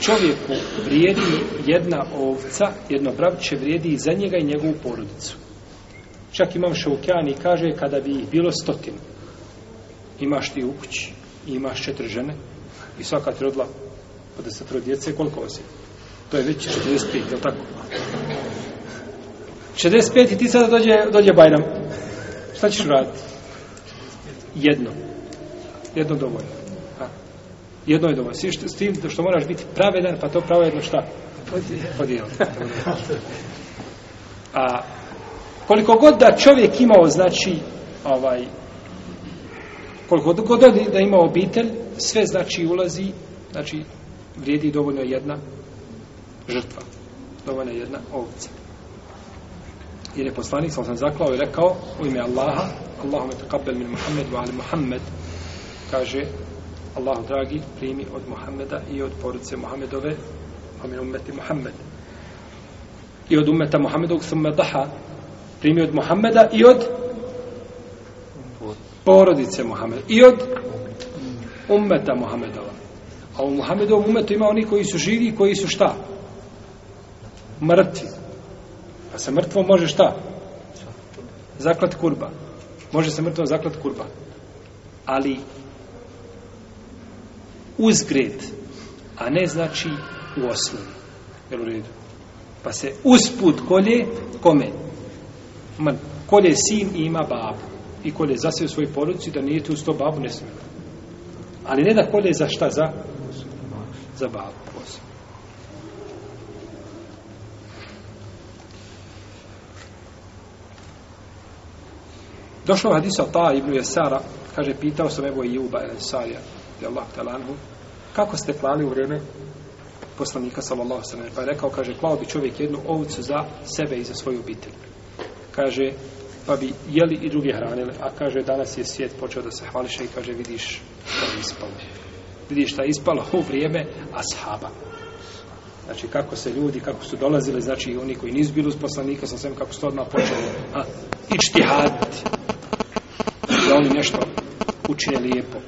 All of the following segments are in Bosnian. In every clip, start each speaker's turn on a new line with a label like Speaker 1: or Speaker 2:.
Speaker 1: čovjeku vrijedi jedna ovca, jedno bravče vrijedi i za njega i njegovu porodicu. Čak imam šaukjani kaže kada bi ih bilo stotinu. Imaš ti u kući, imaš četiri žene i svaka ti rodila po desetro djece, koliko vas je? To je već 45, je li tako? 65 i ti sada dođe, dođe Bajram. Šta ćeš raditi? Jedno. Jedno dovoljno. Jedno je dovoljno. S tim što moraš biti pravedan, pa to pravo jedno šta? Podijeliti. A koliko god da čovjek imao, znači, ovaj, koliko god da ima obitelj, sve znači ulazi, znači, vrijedi dovoljno jedna žrtva. Dovoljno jedna ovca. Jer je poslanik, sam sam zaklao i rekao u ime Allaha, Allahume taqabbal min Muhammed wa ali Muhammed, kaže, Allahu dragi, primi od Muhammeda i od porodice Muhammedove, a min ummeti Muhammed. I od ummeta Muhammedovog thumme daha, primi od Muhammeda i od porodice Muhammeda. I od ummeta Muhammedova. A u Muhammedovom umetu ima oni koji su živi i koji su šta? Mrtvi. Pa a sa mrtvom može šta? Zaklat kurba. Može se mrtvom zaklat kurba. Ali uzgred, a ne znači u osnovi. Jel u redu? Pa se usput kolje kome? Man, kolje sin i ima babu. I kolje za sve u svojoj porodici da nije tu sto babu ne smije. Ali ne da kolje za šta? Za, za babu. Posebno. Došlo hadisa ta ibn Jesara, kaže, pitao sam evo i Sarija, radijallahu Allah talanhu, kako ste klali u vreme poslanika sallallahu sallam, pa je rekao, kaže, klao bi čovjek jednu ovcu za sebe i za svoju obitelj. Kaže, pa bi jeli i druge hranili, a kaže, danas je svijet počeo da se hvališe i kaže, vidiš šta je ispalo. Vidiš šta je ispalo u vrijeme ashaba. Znači, kako se ljudi, kako su dolazili, znači, oni koji nisu bili uz poslanika, sa svem, kako su odmah počeli, a, ičtihaditi da oni nešto učine lijepo.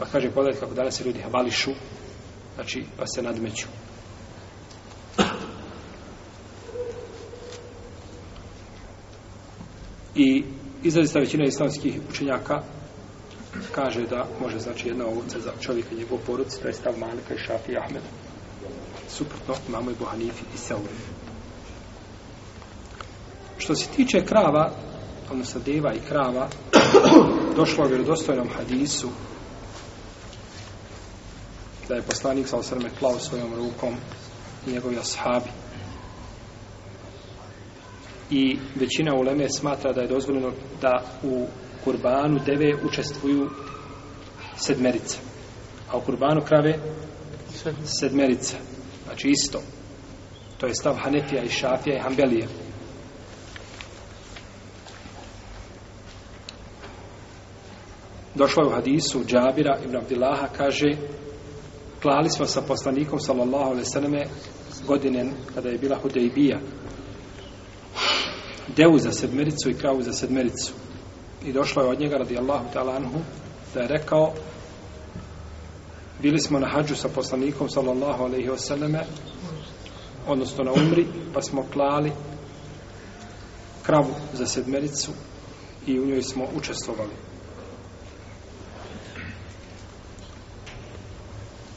Speaker 1: Pa kaže, pogledajte kako danas se ljudi hvališu, znači, pa se nadmeću. I izrazista većina islamskih učenjaka kaže da može znači jedna ovca za čovjeka njegov porodic, to je stav Malika i Šafi i Ahmed. Suprotno, imamo i Bohanifi i Seuri. Što se tiče krava, odnosno deva i krava, došlo u vjerodostojnom hadisu da je poslanik sa osrme klao svojom rukom i njegovi ashabi. I većina uleme smatra da je dozvoljeno da u kurbanu deve učestvuju sedmerice. A u kurbanu krave sedmerice. Znači isto. To je stav Hanefija i Šafija i Hanbelija. Došlo je u hadisu Džabira ibn Abdillaha, kaže klali smo sa poslanikom sallallahu alejhi ve selleme godine kada je bila Hudejbija devu za sedmericu i kravu za sedmericu. I došlo je od njega radijallahu ta'ala anhu da je rekao bili smo na hađu sa poslanikom sallallahu alejhi ve selleme odnosno na umri pa smo klali kravu za sedmericu i u njoj smo učestvovali.